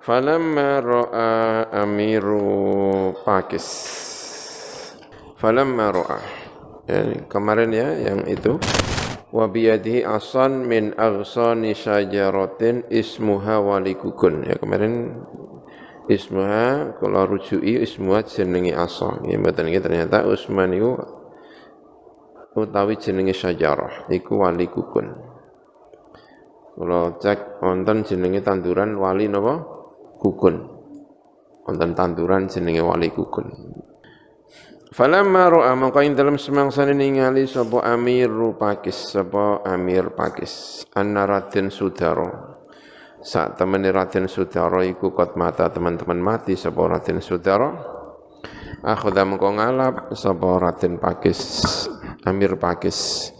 Falamma ra'a amiru Pakis. Falamma ra'a. Ya, kemarin ya yang itu. Wa biyadihi asan min aghsani syajaratin ismuha walikukun. Ya kemarin ismuha kalau rujui ismuha jenenge asa. Ya mboten iki ternyata Usman itu utawi jenenge syajarah iku walikukun. Kalau cek wonten jenenge tanduran wali napa? Kukun. Wonten tanduran jenenge wali kukun. Falamma ra'a maka ing dalem semangsane ningali sapa Amir Pakis sapa Amir Pakis. Anna Raden Sudara saat temen Raden Sudara iku kot mata teman-teman mati sapa Raden Sudara akhudha mengko ngalap sapa Raden Pakis Amir Pakis.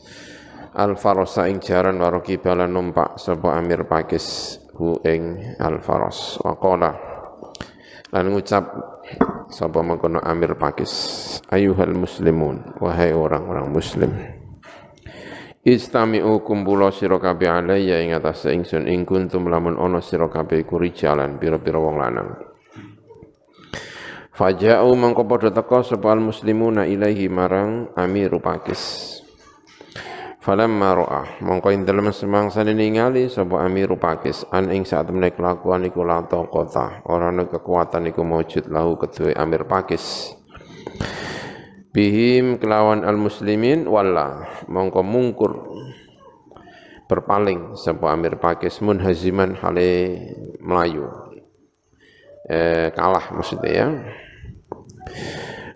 Al farosa ing jaran bala numpak sapa Amir Pakis hu ing al-faras. Wa qala lan ngucap sapa mengkono Amir Pakis ayuhal muslimun wahai orang-orang muslim Istami'u kumpula sira kabeh alayya ing atas ingsun ing kuntum lamun ana sira kabeh iku rijalan pira-pira wong lanang. Faja'u mangko padha teka sapa muslimuna ilaihi marang Amir Pakis Falamma ra'ah mongko ing dalem semangsane ningali sapa Amiru Pakis an ing saat temene kelakuan iku kota ora ana kekuatan iku maujud lahu kedue Amir Pakis. Bihim kelawan al muslimin walla. Mongko mungkur berpaling sapa Amir Pakis munhaziman hale melayu. Eh, kalah maksudnya ya.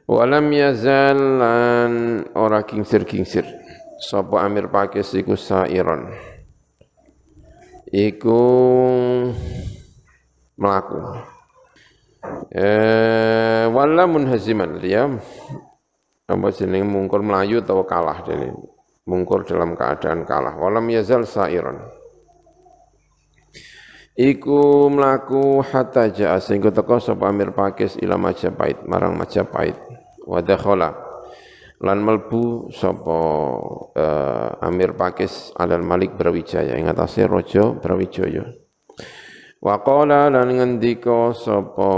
Walam yazal lan ora kingsir-kingsir sapa Amir Pakis iku sairon. Iku melaku eh wala munhaziman dia apa jeneng mungkur melayu atau kalah dene mungkur dalam keadaan kalah. Walam yazal sairon. Iku melaku hatta jaa sehingga teko sapa Amir Pakis ila Majapahit marang Majapahit. Wa dakhala lan melbu sapa uh, Amir Pakis Alal Malik Brawijaya. Ing atase raja Brawijaya. Wa qala lan ngendika sapa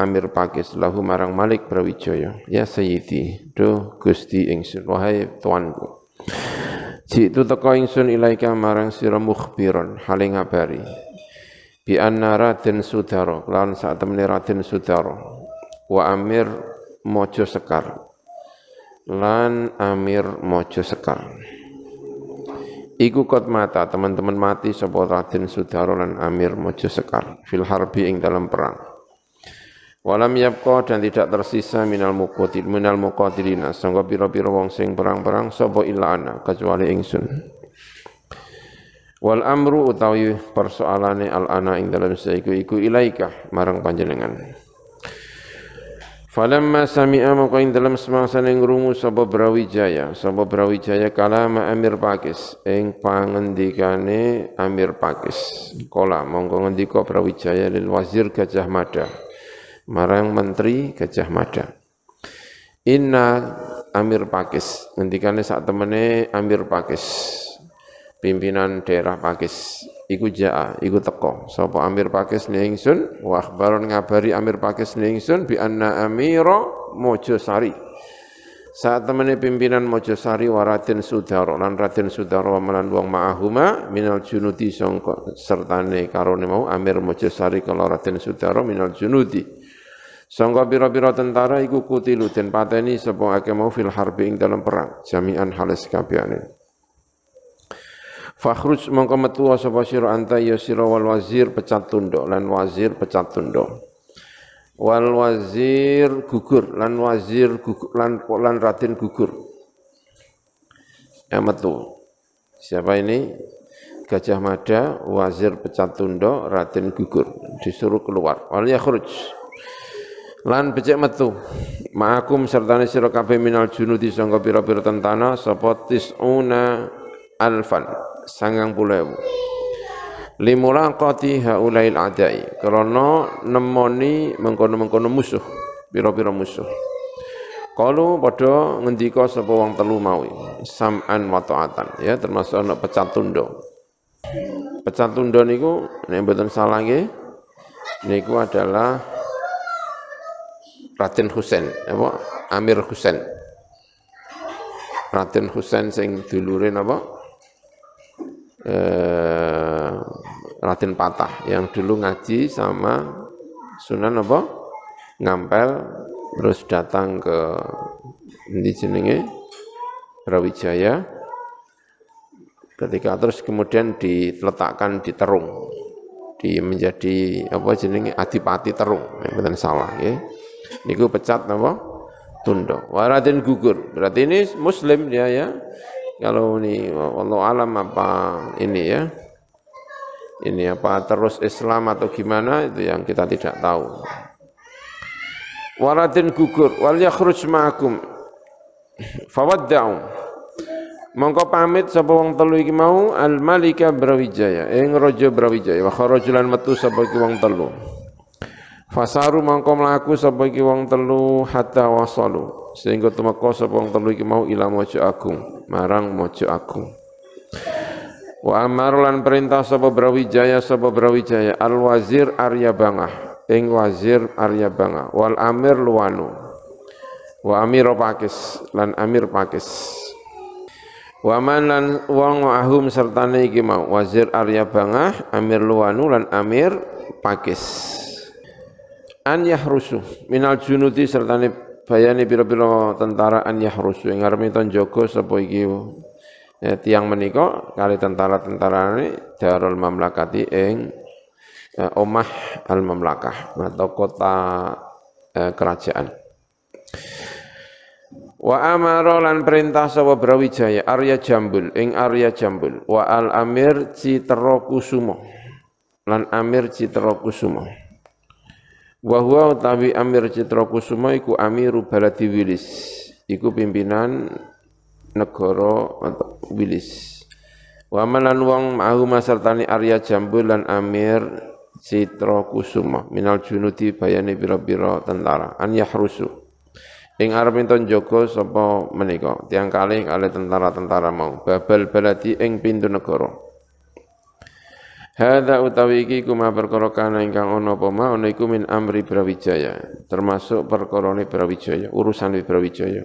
Amir Pakis lahu marang Malik Brawijaya. Ya sayyidi do Gusti ingsun wahai tuanku. Jitu teko ingsun ilaika marang sira mukhbiron hale ngabari. Bi anna Raden Sudara lan sak temene Raden Sudara wa Amir Mojo Sekar lan Amir Mojo Sekar. Iku kot mata teman-teman mati sapa Raden Sudaro lan Amir Mojo Sekar fil ing dalam perang. Walam yapqa dan tidak tersisa minal muqatil minal muqatilina sangga pira-pira wong sing perang-perang sapa illa ana kecuali ingsun. Wal amru utawi persoalane al ana ing dalam saiku iku ilaika marang panjenengan. Falamma sami'a maka ing dalam semangsa ning rungu sapa Brawijaya, sapa Brawijaya kalama Amir Pakis. Ing pangendikane Amir Pakis. Kala monggo ngendika Brawijaya lil Wazir Gajah Mada. Marang Menteri Gajah Mada. Inna Amir Pakis. Ngendikane sak temene Amir Pakis. Pimpinan daerah Pakis iku jaa iku teko. Sapa Amir Pakis ni ingsun? Wa akhbaron ngabari Amir Pakis ni ingsun bi anna Amira Mojosari. Saat temene pimpinan Mojosari wa Raden Sudara lan Raden Sudara melan wong ma'ahuma minal junudi sangka sertane karone mau Amir Mojosari kala Raden Sudara minal junudi. Sangka pira-pira tentara iku kutilu den pateni sapa akeh mau fil harbi ing dalam perang jami'an halis kabehane Fakhruj mongko metu sapa sira anta ya sira wal wazir pecat tunduk lan wazir pecat tunduk. Wal wazir gugur lan wazir gugur lan lan Raden gugur. Ya metu. Siapa ini? Gajah Mada, wazir pecat tunduk, Raden gugur, disuruh keluar. Wal yakhruj lan becek metu ma'akum sertane sira kabeh minal junudi sangka pira-pira tentana sapa tisuna alfan sangang puluh limulaqati haulail adai krana nemoni mengkono-mengkono musuh pira-pira musuh. Kalau pada ngendika sapa wong telu mau sam'an wa ta'atan. Ya termasuk ana pecat tundo. Pecat tundo niku nek mboten salah nggih niku adalah Raden Husain. Apa? Amir Husain. Raden Husain sing dulure napa eh Raden Patah yang dulu ngaji sama Sunan apa? Ngampel terus datang ke di jenenge? Brawijaya. Ketika terus kemudian diletakkan di Terung di menjadi apa jenenge? Adipati Terung ya, salah ya. Niku pecat napa tunda waradin gugur. Berarti ini muslim dia ya kalau ini Allah alam apa ini ya? Ini apa terus Islam atau gimana itu yang kita tidak tahu. Waradin gugur wal yakhruj ma'akum. Fawadda'u. Mongko pamit sapa wong telu iki mau? Al malika brawijaya. Ing raja brawijaya. Wa kharajulan metu sapa iki wong telu? Fasaru mangko mlaku sapa iki wong telu? Hatta wasalu. Sehingga tumeka sapa wong telu iki mau ila mojo agung marang mojo agung. Wa amar lan perintah sapa Brawijaya sapa Brawijaya al wazir Arya Bangah ing wazir Arya Bangah wal amir Luwanu wa amir Pakis lan amir Pakis. Wa man lan wong ahum sertane iki mau wazir Arya Bangah amir Luwanu lan amir Pakis. An yahrusu minal junudi sertane bayani pira-pira tentara an yahrusu. Ing arep jaga sapa iki? Ya, tiang menika kali tentara-tentara ini Darul Mamlakati ing ya, omah al mamlakah atau kota eh, kerajaan. Wa amara lan perintah sapa Brawijaya Arya Jambul ing Arya Jambul. Wa al Amir Citra Kusuma lan Amir Citra Kusuma Wa huwa utawi Amir Citra Kusuma iku Amiru Baladi Wilis. Iku pimpinan negara Wilis. Wa malan wong ma'ahu masartani Arya Jambul lan Amir Citra Kusuma minal junudi bayane pira-pira tentara an yahrusu. Ing arep enton jaga sapa menika tiang kalih kalih tentara-tentara mau babal baladi ing pintu negara. Hadza utawi iki kuma perkara kana ingkang ana apa ma ana iku min amri Brawijaya, termasuk perkarane Brawijaya, urusan Brawijaya.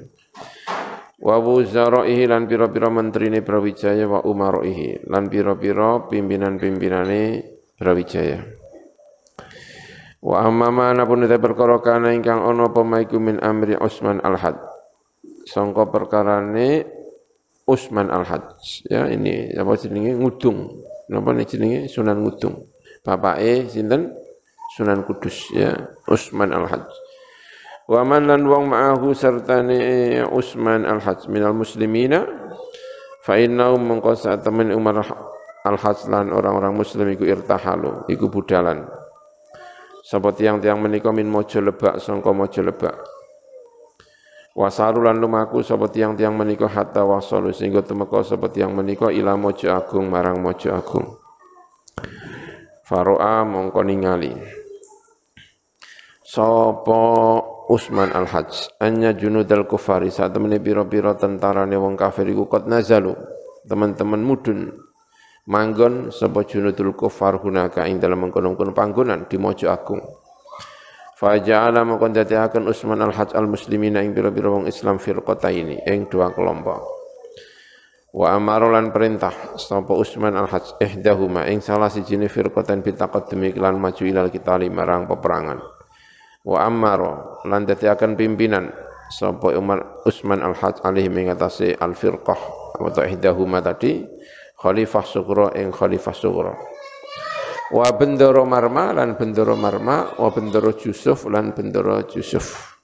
Wa wuzaraihi lan pira-pira menterine Brawijaya wa umaraihi lan pira-pira pimpinan-pimpinane Brawijaya. Wa amma ma pun te perkara kana ingkang ana apa ma iku min amri Utsman Al-Had. Sangka perkarane Utsman Al-Had. Ya ini apa jenenge ngudung napa nih jenenge Sunan Ngudung. Bapake sinten? Sunan Kudus ya, Utsman Al-Hajj. Wa man lan wong ma'ahu sertane Utsman Al-Hajj minal muslimina fa innahu mengko temen Umar Al-Hajj lan orang-orang muslim iku irtahalu, iku budalan. Sapa tiang-tiang menika min mojo lebak sangka mojo lebak. Wasaru lan lumaku sapa tiang-tiang menika hatta wasalu sehingga temeka sapa tiang menika ila mojo agung marang mojo agung. Faro'a mongko ningali. Sapa Usman Al-Hajj anya junudal kufari saat temene pira-pira tentarane wong kafir iku kot nazalu teman-teman mudun manggon sapa junudul kufar hunaka ing dalam mengkono-kono panggonan di mojo agung Faja'ala maka akan Usman al-Hajj al-muslimina ing bira-bira wong Islam ini ing dua kelompok. Wa amarolan perintah sapa Usman al-Hajj ihdahuma ing salah sijine firqatan bitaqaddumi lan maju ilal kitali marang peperangan. Wa amaro lan akan pimpinan sapa Umar Usman al-Hajj alaihi mengatasi al-firqah atau ihdahuma tadi khalifah sugro ing khalifah sugro wa bendoro marma lan bendoro marma wa bendoro Yusuf lan bendoro Yusuf.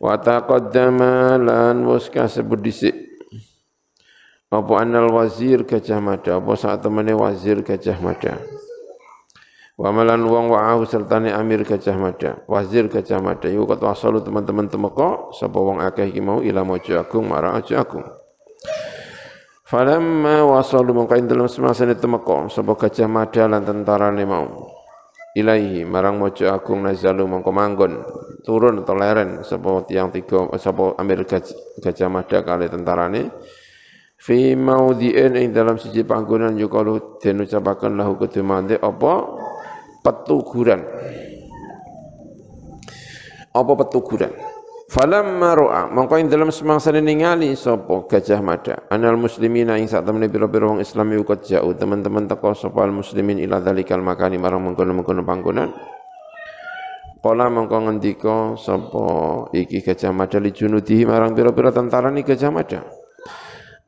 Wa taqaddama lan wis kasebut dhisik. Apa anal wazir Gajah Mada? Apa saat temene wazir Gajah Mada? Wa malan wong wa'ahu sertane amir Gajah Mada, wazir Gajah Mada. Iku kat wasalu teman-teman temeka sapa wong akeh iki mau ila Mojo Agung marang Agung. Falamma wasalu mongko ing dalem semasane temeka sapa Gajah Mada lan tentarane mau. Ilaihi marang Mojo Agung nazalu mongko manggon turun atau leren sapa tiang tiga sapa amir Gajah Mada kali tentarane fi maudhi'in ing dalam siji panggonan yukalu den ucapaken lahu kedemande apa petuguran. Apa petuguran? Falamma ra'a mongko ing dalem semangsane ningali sapa Gajah Mada. Anal muslimina ing sak temene pira-pira wong Islam iku jauh. Teman-teman teko sapa al muslimin ila dalikal makani marang mengkono-mengkono panggonan. Kala mongko ngendika sapa iki Gajah Mada li junudihi marang pira-pira tentara ni Gajah Mada.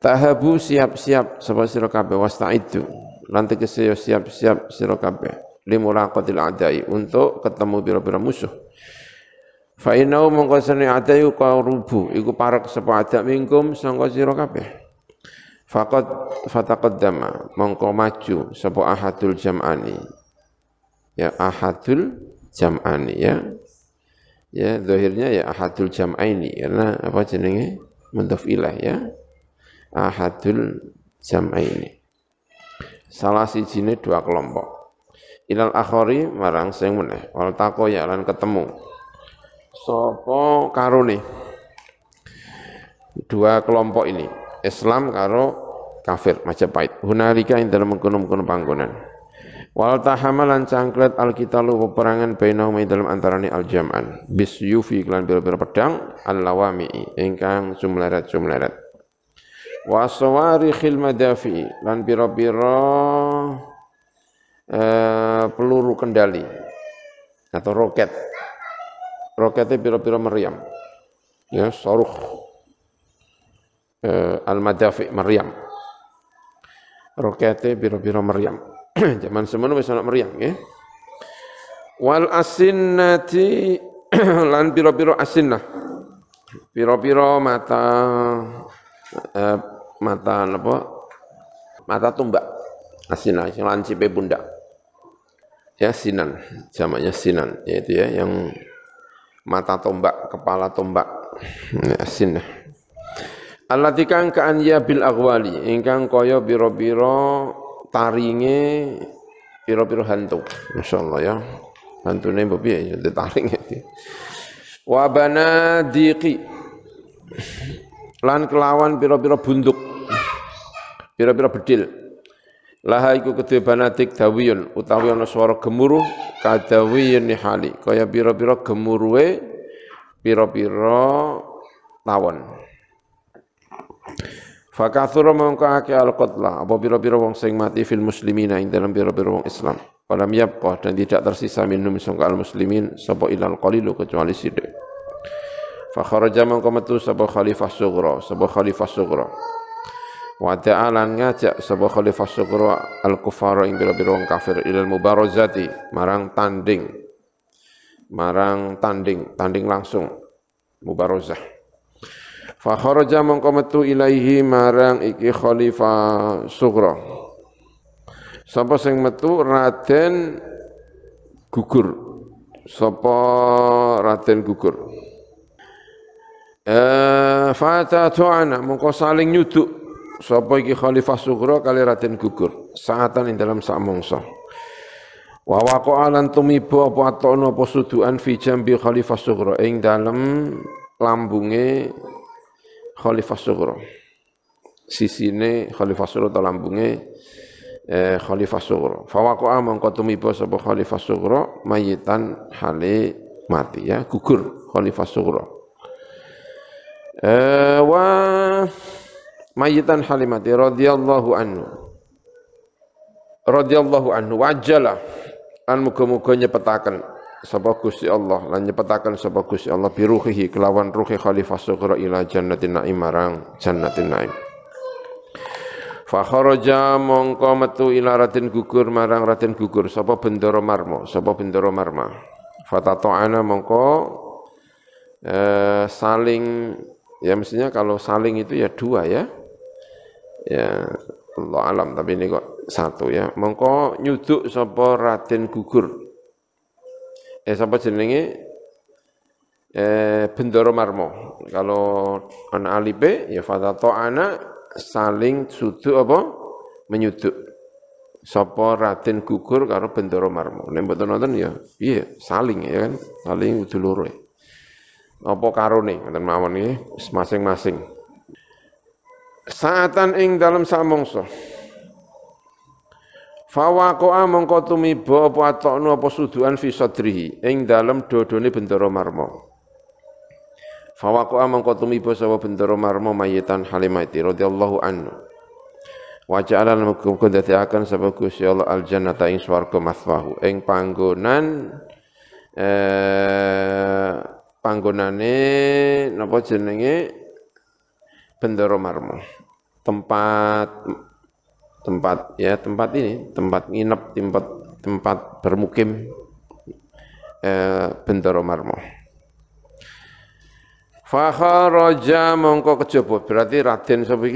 Tahabu siap-siap sapa sira kabeh wastaidu lan tegese siap-siap sira kabeh. Limulaqatil a'dai untuk ketemu pira-pira musuh. Fa innahu mongko sene adai rubu iku parek sapa adak mingkum sangka sira kabeh. Faqad fataqaddama mongko maju sapa ahadul jam'ani. Ya ahadul jam'ani ya. Ya zahirnya ya ahadul jam'aini karena apa jenenge mudhaf ya. Ahadul jam'aini. Salah sijine dua kelompok ilal akhari marang sing meneh wal ya lan ketemu sapa karone dua kelompok ini. Islam karo kafir Majapahit. Hunalika ing dalem mengkono-mengkono panggonan. Wal tahamalan cangklet alkitalu peperangan bainahum ing dalem antarane aljam'an. Bis yufi klan pira-pira pedang al-lawami ingkang sumleret-sumleret. Wa sawarikhil madafi lan pira-pira eh, peluru kendali atau roket. Roketnya pira-pira meriam. Ya, soruh eh, al-madafi meriam. Roketnya pira-pira meriam. Zaman semono wis ana meriam ya. Wal asinnati lan pira-pira asinnah. Pira-pira mata eh, mata apa? Mata tumbak. Asinah lancipe pundak ya sinan, jamaknya sinan, yaitu ya yang mata tombak, kepala tombak, ya, sinan. Allati kang kaan ya bil aghwali, ingkang kaya biro-biro taringe biro-biro hantu. Masyaallah ya. Hantune mbok piye ya taringe. Wa banadiqi lan kelawan biro-biro bunduk. Biro-biro bedil laha iku kedue banatik dawiyun utawi ana swara gemuruh kadawiyun nihali kaya pira-pira gemuruhe pira-pira tawon. Fakathura mongko akeh al-qatla apa pira-pira wong sing mati fil muslimina ing dalam pira-pira wong Islam. Walam yabqa dan tidak tersisa minum sangka al-muslimin sapa ilal qalilu kecuali sithik Fa kharaja mongko metu sapa khalifah sughra sapa khalifah sughra wa ta'ala ngajak sapa khalifah syukra al kufara ing biro-biro kafir ilal mubarazati marang tanding. Marang tanding tanding langsung. Mubarazah fa kharaja mongko ilaihi marang iki khalifah syukra sapa sing metu? Raden gugur. Sapa Raden gugur? Eh fata tu'ana mongko saling nyuduk sapa iki khalifah sughra kali Raden gugur? Saatan ing dalam sak mangsa. Wa waqa'a lan tumiba apa atono apa suduan fi jambi khalifah sughra ing dalem lambunge khalifah sughra sisine khalifah sughra atau lambunge eh, khalifah sughra fa waqa'a mangko tumiba sapa khalifah sughra mayitan hale mati ya. Gugur khalifah sughra eh, wa mayitan halimati radhiyallahu anhu. Radhiyallahu anhu. Wajala an muga-muga nyepetaken sapa Gusti Allah. Lan nyepetaken sapa Gusti Allah biruhihi kelawan ruhi khalifah sughra ila jannatin naim marang jannatin naim. Fa kharaja mongko metu ila Raden gugur marang Raden gugur. Sapa Bendoro Marmo? Sapa Bendoro Marma? Fatato'ana mongko eh, saling ya mestinya kalau saling itu ya dua ya ya Allah alam tapi ini kok satu ya. Mongko nyuduk sapa Raden gugur. Eh sapa jenenge? Eh Bendoro Marmo. Kalau anak alibe ya fadhato anak saling suduk apa? Menyuduk. Sapa Raden gugur karo Bendoro Marmo. Nek mboten nonton ya iya saling ya kan. Saling dulure. Apa karone ngoten mawon iki masing-masing. Saatan ing dalam samongso. Fawakoa mongko tumiba apa atokno apa suduan fi sadrihi ing dalem dodone bendera marmo. Fawakoa mongko tumiba sapa bendera marmo mayitan Halimati radhiyallahu anhu. Wa ja'ala muga akan sapa Gusti Allah al jannata ing swarga maswahu ing panggonan eh panggonane napa jenenge bendera marmo tempat tempat ya tempat ini tempat nginep tempat tempat bermukim eh, Bentoro Marmo. Fakharaja mongko kejaba berarti Raden sapa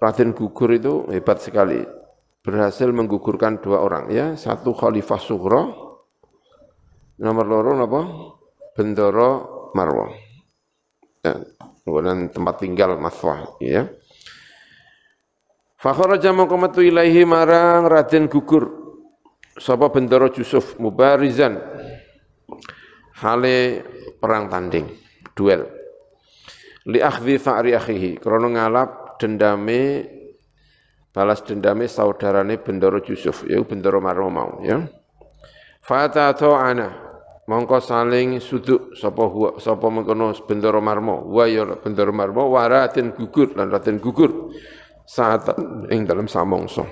Raden gugur itu hebat sekali. Berhasil menggugurkan dua orang ya, satu Khalifah Sughra nomor loro napa? Bendoro Marwah. Ya, kemudian tempat tinggal Maswah ya. Fakharaja metu ilaihi marang Raden gugur sapa bendoro Yusuf mubarizan hale perang tanding duel li akhdhi fa'ri akhihi krana ngalap dendame balas dendame saudarane bendoro Yusuf yaiku bendoro Marmo mau ya fata ana mongko saling suduk sapa huwa sapa mengkono bendoro Marmo wa ya bendoro Marmo waratin gugur lan raden gugur saat ing dalam samongso.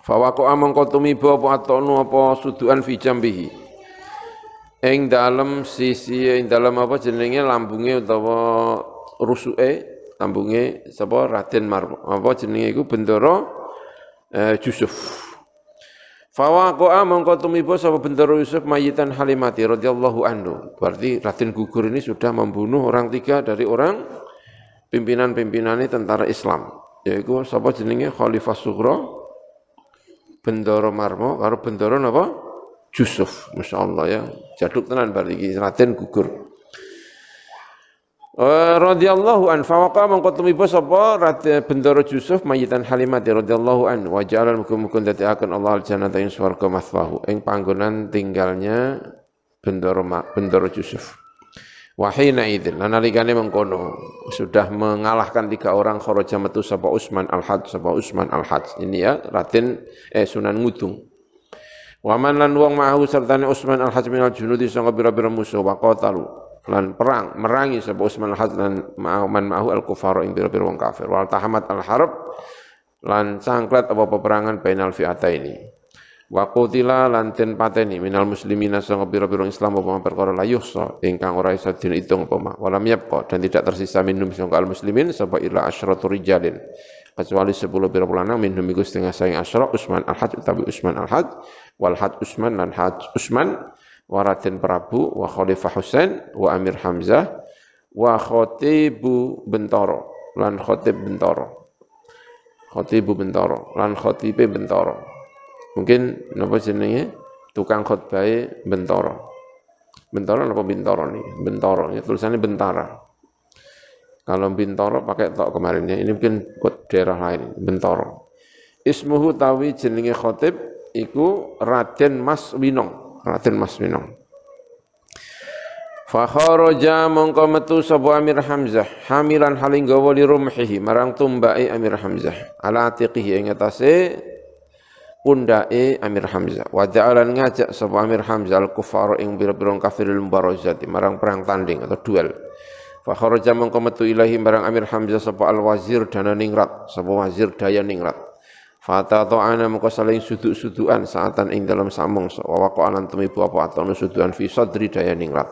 Fawako amang tumiba apa atonu apa suduan fi jambihi. Ing dalam sisi ing dalam apa jenenge lambunge utawa rusuke lambunge sapa Raden Marmo. Apa jenenge iku bendera eh, Yusuf. Fawako amang tumiba sapa bendera Yusuf mayitan Halimati radhiyallahu anhu. Berarti Raden gugur ini sudah membunuh orang tiga dari orang pimpinan-pimpinannya tentara Islam yaiku sapa jenenge Khalifah Sughra Bendoro Marmo karo Bendoro napa? Yusuf. Masyaallah ya. Jaduk tenan iki Raden gugur radhiyallahu an. Fawaqa mangko tumiba sapa bendoro Yusuf mayitan Halimah radhiyallahu an. Wa ja'ala mukum-mukum akan Allah al-jannata ing swarga maswahu ing panggonan tinggalnya bendoro bendoro Yusuf. Wahina idin, lan nalikane mengkono sudah mengalahkan tiga orang kharaja metu sapa Usman al-Had sapa Usman al-Had. Ini ya Raden eh Sunan Ngudung. Waman lan wong mahu sertane Usman al-Had minal junudi sanga bira-bira musuh wa qatalu lan perang merangi sapa Usman al-Had lan man al-kufar ing bira-bira wong kafir. Wal tahamat al-harb lan sangklat apa peperangan bainal fi'ata ini. Wa qutila lan den pateni minal muslimina sanga pira-pira Islam apa perkara la yuhsa ingkang ora isa diitung apa walam yabqa dan tidak tersisa minum sanga al muslimin sapa ila asyratu rijalin kecuali 10 pira lanang minum iku setengah saing asyra Usman al-Hajj utawi Usman al-Hajj wal Hajj Usman lan Hajj Usman waratin Prabu wa Khalifah Husain wa Amir Hamzah wa Khatibu Bentoro lan Khatib Bentoro Khatibu Bentoro lan Khatibe Bentoro Mungkin napa jenenge tukang khotbah Bentoro. Bentoro napa Bintoro nih? Bentoro, ya tulisannya Bentara. Kalau Bintoro pakai tok kemarin ya, ini mungkin buat daerah lain, Bentoro. Ismuhu tawi jenenge khotib iku Raden Mas Winong, Raden Mas Winong. Fakharaja mongko metu sapa Amir Hamzah hamilan halinggawa li rumhihi marang tumbake Amir Hamzah ala atiqihi ing atase pundake Amir Hamzah. Wa ja'alan ngajak sapa Amir Hamzah al-kufar ing biro-biro kafirul mubarazati marang perang tanding atau duel. Fa kharaja mengko metu ilahi marang Amir Hamzah sapa al-wazir dana ningrat, sapa wazir daya ningrat. Fata ta'ana mengko saling suduk-sudukan saatan ing dalam samong wa waqa'anan tumibu apa atono sudukan fi sadri daya ningrat.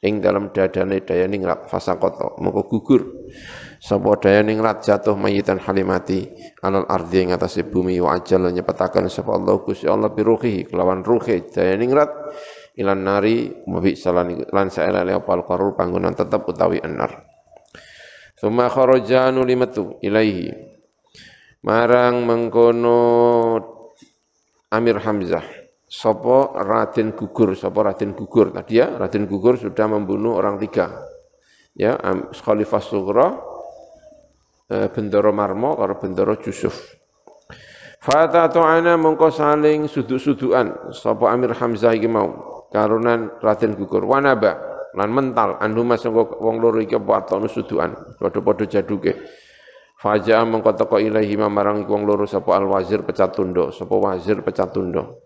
Ing dalam dadane daya ningrat fasakoto mengko gugur. Sapa daya ningrat jatuh mayitan halimati alal ardi ing atase bumi wa ajal nyepetaken sapa Allah Gusti Allah bi ruhi kelawan ruhi daya ningrat ilan nari mabi salan lan saelale opal qarur panggonan tetep utawi anar Suma kharaja nulimatu ilaihi marang mengkono Amir Hamzah. Sopo Raden Gugur, Sopo Raden Gugur. Tadi ya, Raden Gugur sudah membunuh orang tiga. Ya, Khalifah Sugra, eh, Bendoro Marmo, karo Bendoro Yusuf. Fata to'ana mongko saling suduk-sudukan. Sopo Amir Hamzah iki mau. Karunan Raden Gugur. Wanaba lan mental. Andu mas wong loro iki apa atone sudukan. Padha-padha jaduke Faja mongko teko ilahi marang wong loro sapa al wazir pecat tundo sapa wazir pecat tundo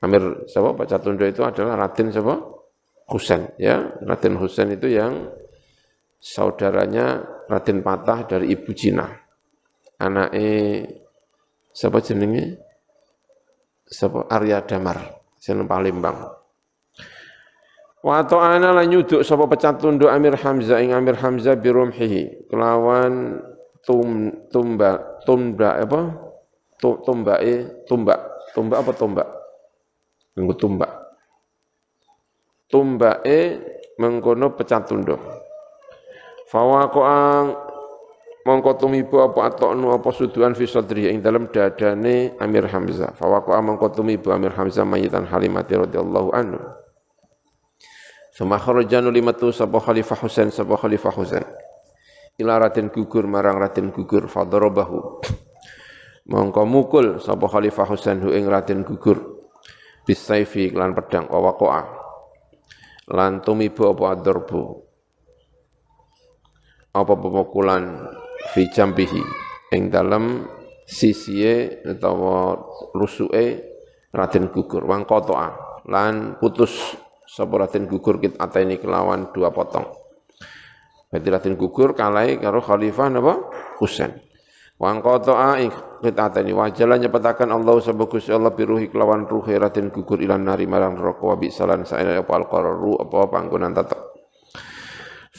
Amir sapa pecat tundo itu adalah Raden sapa? Husain ya. Raden Husain itu yang saudaranya Raden Patah dari ibu Cina anaknya Siapa jenenge? Siapa Arya Damar, seneng Palembang. Wa ta'ana lan nyuduk sapa pecat tunduk Amir Hamzah ing Amir Hamzah bi rumhihi. Kelawan tum tumba tumba apa? Tumbake tumbak. Tumbak apa tumbak? Nggo tumbak. Tumbake mengkono pecat tunduk. Fawaqa'ang mongko tumibu apa atoknu apa suduan fi sadri ing dalam dadane Amir Hamzah waqa mongko tumibu Amir Hamzah mayitan Halimati radhiyallahu anhu Suma kharajanu limatu sapa Khalifah Husain sapa Khalifah Husain ila ratin gugur marang ratin gugur fadarabahu mongko mukul sapa Khalifah Husain hu ing ratin gugur. Bisaifi lan pedang wa waqa'a lan tumibu apa adarbu apa pemukulan fi jambihi. Ing dalem sisiye utawa rusuke Raden Gugur. Wang kotoa lan putus sapa Raden Gugur kit ateni kelawan dua potong Raden Gugur kalai karo khalifah napa Husain wang kotoa ing kit ateni wajalan nyepetaken Allah sebab Gusti Allah biruhi kelawan ruhi Raden Gugur ilan nari marang neraka wa bisalan saene apa alqararu apa panggonan tetep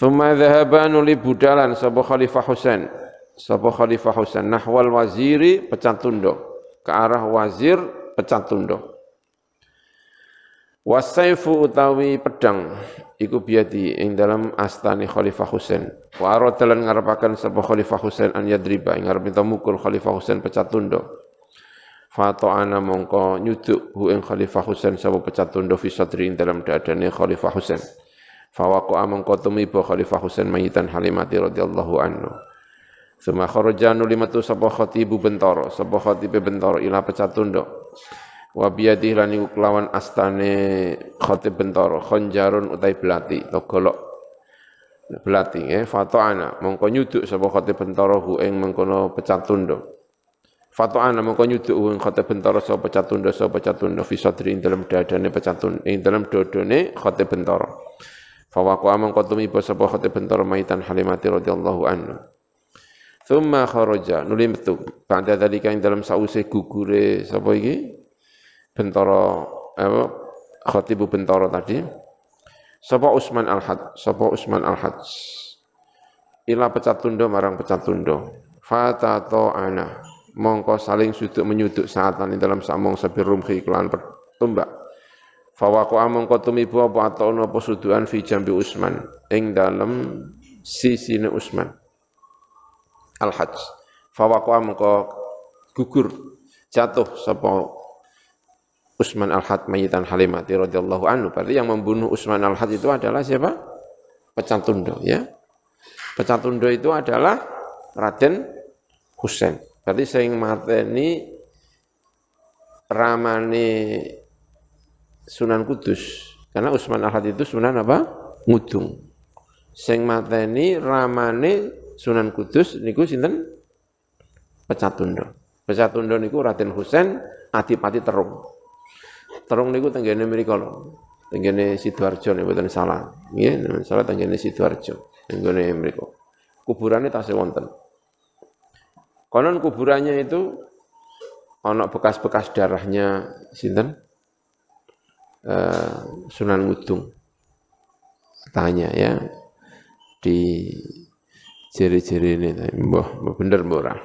Thumma dhahaba nuli budalan sapa Khalifah Husain. Sapa Khalifah Husain nahwal waziri pecat tunduk. Ke arah wazir pecat tunduk. Wasaifu utawi pedang iku biadi ing dalam astani Khalifah Husain. Wa aradalan ngarepaken sapa Khalifah Husain an yadriba ing arep mukul Khalifah Husain pecat tunduk. ana mongko nyuduk hu ing Khalifah Husain sapa pecat tunduk fi sadri ing dalam dadane Khalifah Husain. Fawaku amang kotumi bo Khalifah Husain mayitan Halimati radhiyallahu anhu. Suma kharaja nulimatu sapa khatibu bentoro, sapa khatibe bentoro ila pecat tunduk. Wa biyadihi lan iku kelawan astane khatib bentoro, khonjarun utai belati, to golok belati eh ana mongko nyuduk sapa khatib bentoro hu ing mengkono pecat tunduk. ana mongko nyuduk hu ing khatib bentoro sapa pecat tunduk sapa pecat tunduk fi sadri ing dalam dadane pecat tunduk ing dalam dodone khatib bentoro. Fawaku amang qatumi sapa khati bentar maitan Halimati radhiyallahu anhu. Thumma kharaja nuli metu. Ba'da dalika ing dalam sause gugure sapa iki? Bentara apa khatibu bentara tadi. Sapa Usman Al-Had, sapa Usman Al-Had. Ila pecat tundo marang pecat tundo. Fata ana mongko saling suduk menyuduk saat ini dalam samong sabir rumhi kelan tumbak Fawaku among kotumibu apa atau apa suduan fi jambi Usman ing dalam sisi Usman. Al-Hajj. Fawaku among gugur jatuh sapa Usman Al-Had mayitan Halimati radhiyallahu anhu. Berarti yang membunuh Usman Al-Had itu adalah siapa? Pecantundo ya. Pecantundo itu adalah Raden Husain. Berarti sing mateni ramane Sunan Kudus. Karena Usman Ahad itu Sunan apa? Ngudung. Sing mateni ramane Sunan Kudus niku sinten? Pecatundo. Pecatundo niku Raden Husain Adipati Terung. Terung niku tenggene mriku lho. Tenggene Sidoarjo nek mboten salah. Nggih, salah tenggene Sidoarjo. Tenggene mriku. Kuburane tasih wonten. Konon kuburannya itu ana bekas-bekas darahnya sinten? uh, Sunan Ngudung tanya ya di ciri-ciri ini mbah bener mbah ora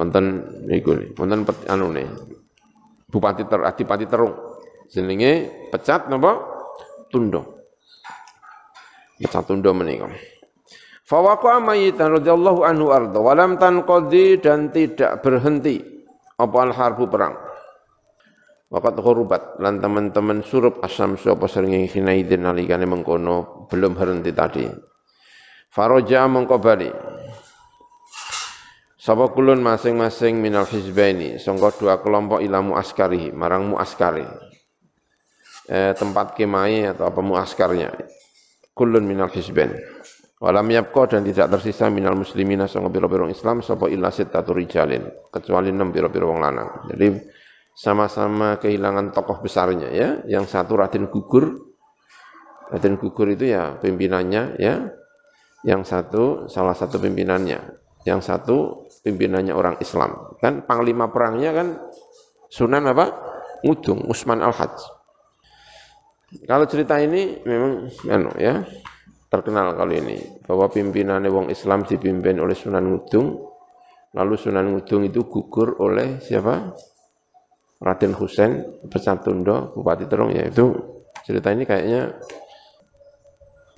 wonten niku wonten anu ne Bupati Ter Adipati Terung jenenge pecat napa Tundo pecat Tundo menika Fawaqa mayyitan radhiyallahu anhu arda walam tanqadi dan tidak berhenti apa al harbu perang. Wakat hurubat lan teman-teman surup asam sapa sering hinaidin nalikane mengkono belum berhenti tadi. Faroja mengko bali. Sapa kulun masing-masing minal hizbaini sangka dua kelompok ilamu askari marang mu askari. Eh, tempat kemai atau apa mu askarnya. Kulun minal hizbaini. Walam yabqa dan tidak tersisa minal muslimina sangka biro-biro Islam sapa illa sittatu rijalin kecuali enam biro-biro wong lanang. Jadi sama-sama kehilangan tokoh besarnya ya. Yang satu Raden Gugur. Raden Gugur itu ya pimpinannya ya. Yang satu salah satu pimpinannya. Yang satu pimpinannya orang Islam. Kan panglima perangnya kan Sunan apa? Ngudung Usman Al-Hajj. Kalau cerita ini memang anu ya, terkenal kali ini bahwa pimpinan wong Islam dipimpin oleh Sunan Ngudung lalu Sunan Ngudung itu gugur oleh siapa Raden Husain Pesatundo Bupati Terong ya itu cerita ini kayaknya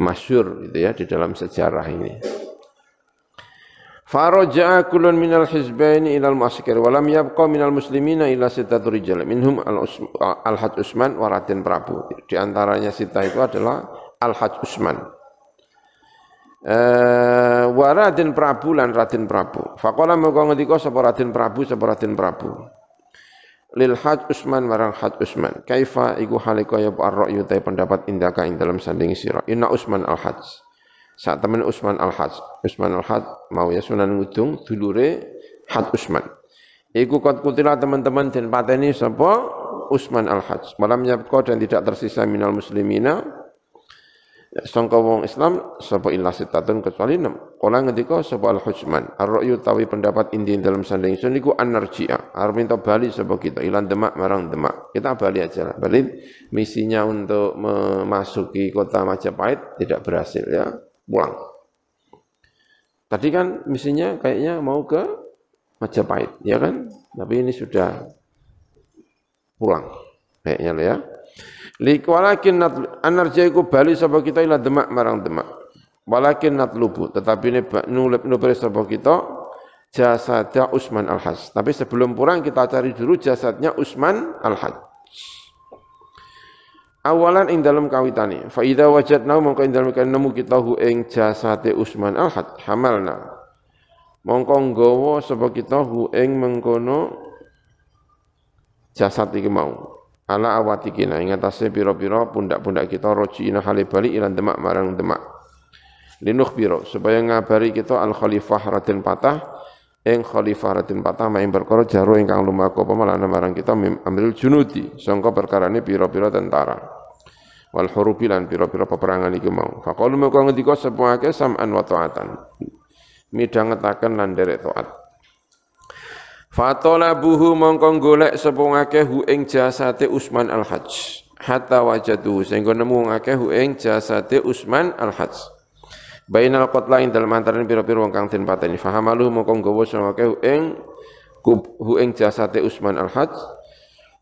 masyur gitu ya di dalam sejarah ini Faraja'a kulun minal hizbaini ilal mu'askir wa lam yabqa minal muslimina illa sittatu rijal minhum al-Hajj Usman wa Raden Prabu di antaranya sita itu adalah Al-Hajj Usman eh wa Raden Prabu lan Raden Prabu. Faqala moko ngendika sapa Raden Prabu sapa Raden Prabu. Lil Haj Usman marang Haj Usman. Kaifa iku hale kaya ar-ra'yu pendapat indaka ing dalam sanding sira. Inna Usman al-Haj. Saat temen Usman al-Haj. Usman al-Haj mau ya Sunan Ngudung dulure Haj Usman. Iku kot kutila teman-teman dan pateni sapa Usman al-Haj. Malam nyapko dan tidak tersisa minal muslimina sangka wong Islam sapa illa sitatun kecuali enam. Kala ngendika sapa al-hujman, ar-ra'yu tawi pendapat inti dalam sanding sun niku anarjia. Arep minta bali sapa kita ilan demak marang demak. Kita bali aja lah. Bali misinya untuk memasuki kota Majapahit tidak berhasil ya. Pulang. Tadi kan misinya kayaknya mau ke Majapahit, ya kan? Tapi ini sudah pulang kayaknya ya. Lik walakin anarja iku bali sapa kita ila demak marang demak. Walakin natlubu tetapi ini nulip nulip sapa kita jasadnya Usman Al-Hajj. Tapi sebelum pulang kita cari dulu jasadnya Usman Al-Hajj. Awalan ing dalam kawitane. Fa idza wajadna mongko ing dalam nemu kita hu ing jasate Usman Al-Hajj hamalna. Mongko nggawa sapa kita hu ing mengkono jasad iki mau ala awatikina ing atase pira-pira pundak-pundak kita rojiina hale bali ilan demak marang demak linuh biro supaya ngabari kita al khalifah Raden Patah ing khalifah Raden Patah main perkara jaro ingkang lumaku pemalana marang kita ambil junudi sangka perkarane pira-pira tentara wal hurubi lan pira-pira peperangan iki mau. Faqalu mengko ngendika sepuake sam'an wa ta'atan. Midhangetaken lan derek taat. Fatola buhu mongkong golek sapa ngakeh hu ing jasate Usman Al-Hajj. Hatta wajadu sehingga nemu ngakeh hu ing jasate Usman Al-Hajj. Bainal qatla ing dalem antaraning pira-pira wong kang den pateni. Fahamalu mongkong gawa sapa ngakeh hu ing hu ing jasate Usman Al-Hajj.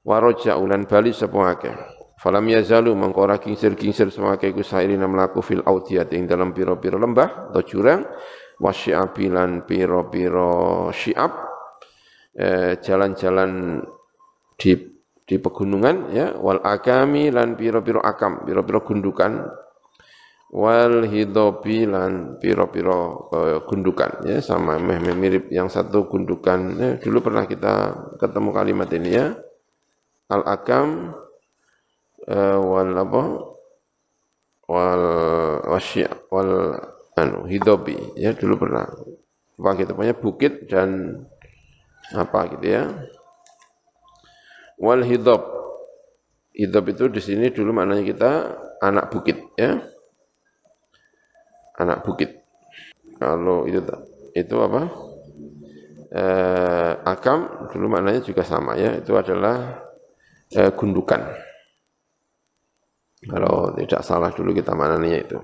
Wa ulan bali sapa ngakeh Falam yazalu mongko ora kingsir-kingsir semake iku sairina mlaku fil audiyat ing dalam pira-pira lembah atau jurang. Wasyi'abi lan pira-pira syi'ab. Eh, jalan-jalan di di pegunungan ya. Wal akami lan piro-piro akam piro-piro gundukan. Wal hidobi lan piro-piro uh, gundukan ya. Sama meh, meh mirip yang satu gundukan ya, dulu pernah kita ketemu kalimat ini ya. Al akam uh, wal apa wal wasya wal anu hidobi ya dulu pernah apa kita punya bukit dan apa gitu ya. Wal hidab. Hidab itu di sini dulu maknanya kita anak bukit ya. Anak bukit. Kalau itu itu apa? Eh, akam dulu maknanya juga sama ya. Itu adalah eh, gundukan. Kalau tidak salah dulu kita maknanya itu.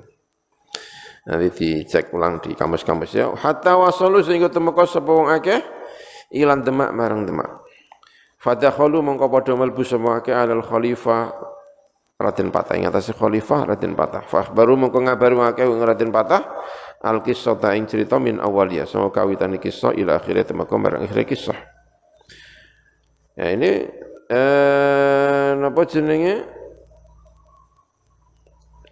Nanti dicek ulang di kampus-kampus ya. Hatta wasalu sehingga temeka sapa wong akeh ilan demak marang demak. Fadakhalu mongko padha mlebu semua ke alal khalifah Raden Patah ing atase khalifah Raden Patah. Fa baru mongko ngabaru akeh Raden Patah al kisah ta ing cerita min awaliya sama kawitan kisah ila akhirnya temako marang akhir kisah ya ini eh napa jenenge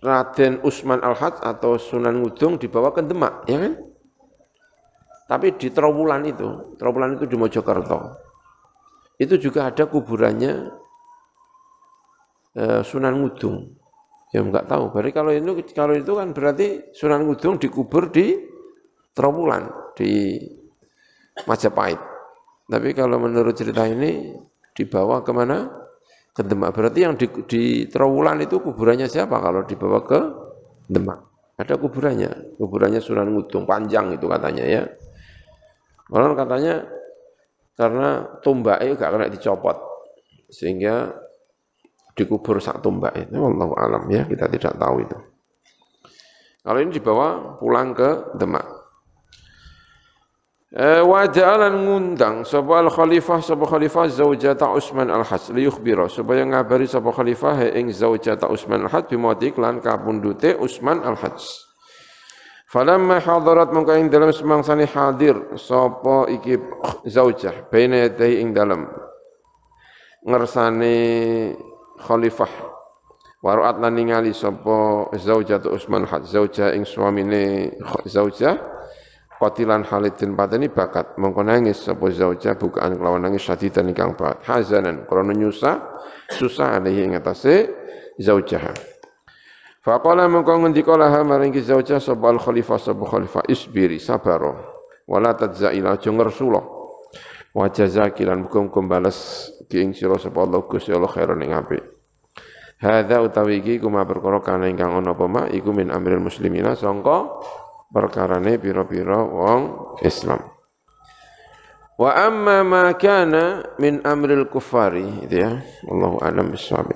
Raden Usman Al-Had atau Sunan Ngudung dibawa ke Demak, ya kan? Tapi di Trawulan itu, Trawulan itu di Mojokerto. Itu juga ada kuburannya eh, Sunan Ngudung. Ya enggak tahu. Berarti kalau itu kalau itu kan berarti Sunan Ngudung dikubur di Trawulan di Majapahit. Tapi kalau menurut cerita ini dibawa ke mana? Ke Demak. Berarti yang di, di Trawulan itu kuburannya siapa kalau dibawa ke Demak? Ada kuburannya, kuburannya Sunan Ngudung, panjang itu katanya ya. Orang katanya karena tombak itu gak kena dicopot, sehingga dikubur sak tombak itu. Allah alam ya, kita tidak tahu itu. Kalau ini dibawa pulang ke Demak. Eh, wa ja'alan ngundang sapa al khalifah sapa khalifah zaujata Utsman al Hajj li yukhbira supaya ngabari sapa khalifah ing zaujata Utsman al Hajj bimati lan kapundute Utsman al Hajj Falamma hadarat mongko ing dalam semangsane hadir sapa iki zaujah baina yadai ing dalam ngersane khalifah. Waruat lan ningali sapa zaujatu Utsman Hajj zaujah ing suamine zaujah Qatilan Halidin pateni bakat. Mongko nangis sapa zauja bukaan kelawan nangis sadidan ingkang banget hazanan krana nyusah susah alaihi ing atase zaujah. Faqala mongko ngendika laha maring ki zaujah sapa al khalifah sapa khalifah isbiri sabaro. Wala tadzaila aja ngersula. Wa jazakilan muga-muga bales ki ing sira sapa Allah Gusti Allah khairan ing apik. Hadza utawi iki kuma perkara kana ingkang ana apa mak? Muslimina sangka perkarane pira-pira wong Islam. Wa amma ma kana min amril kufari itu ya. Allahu a'lam bissawab.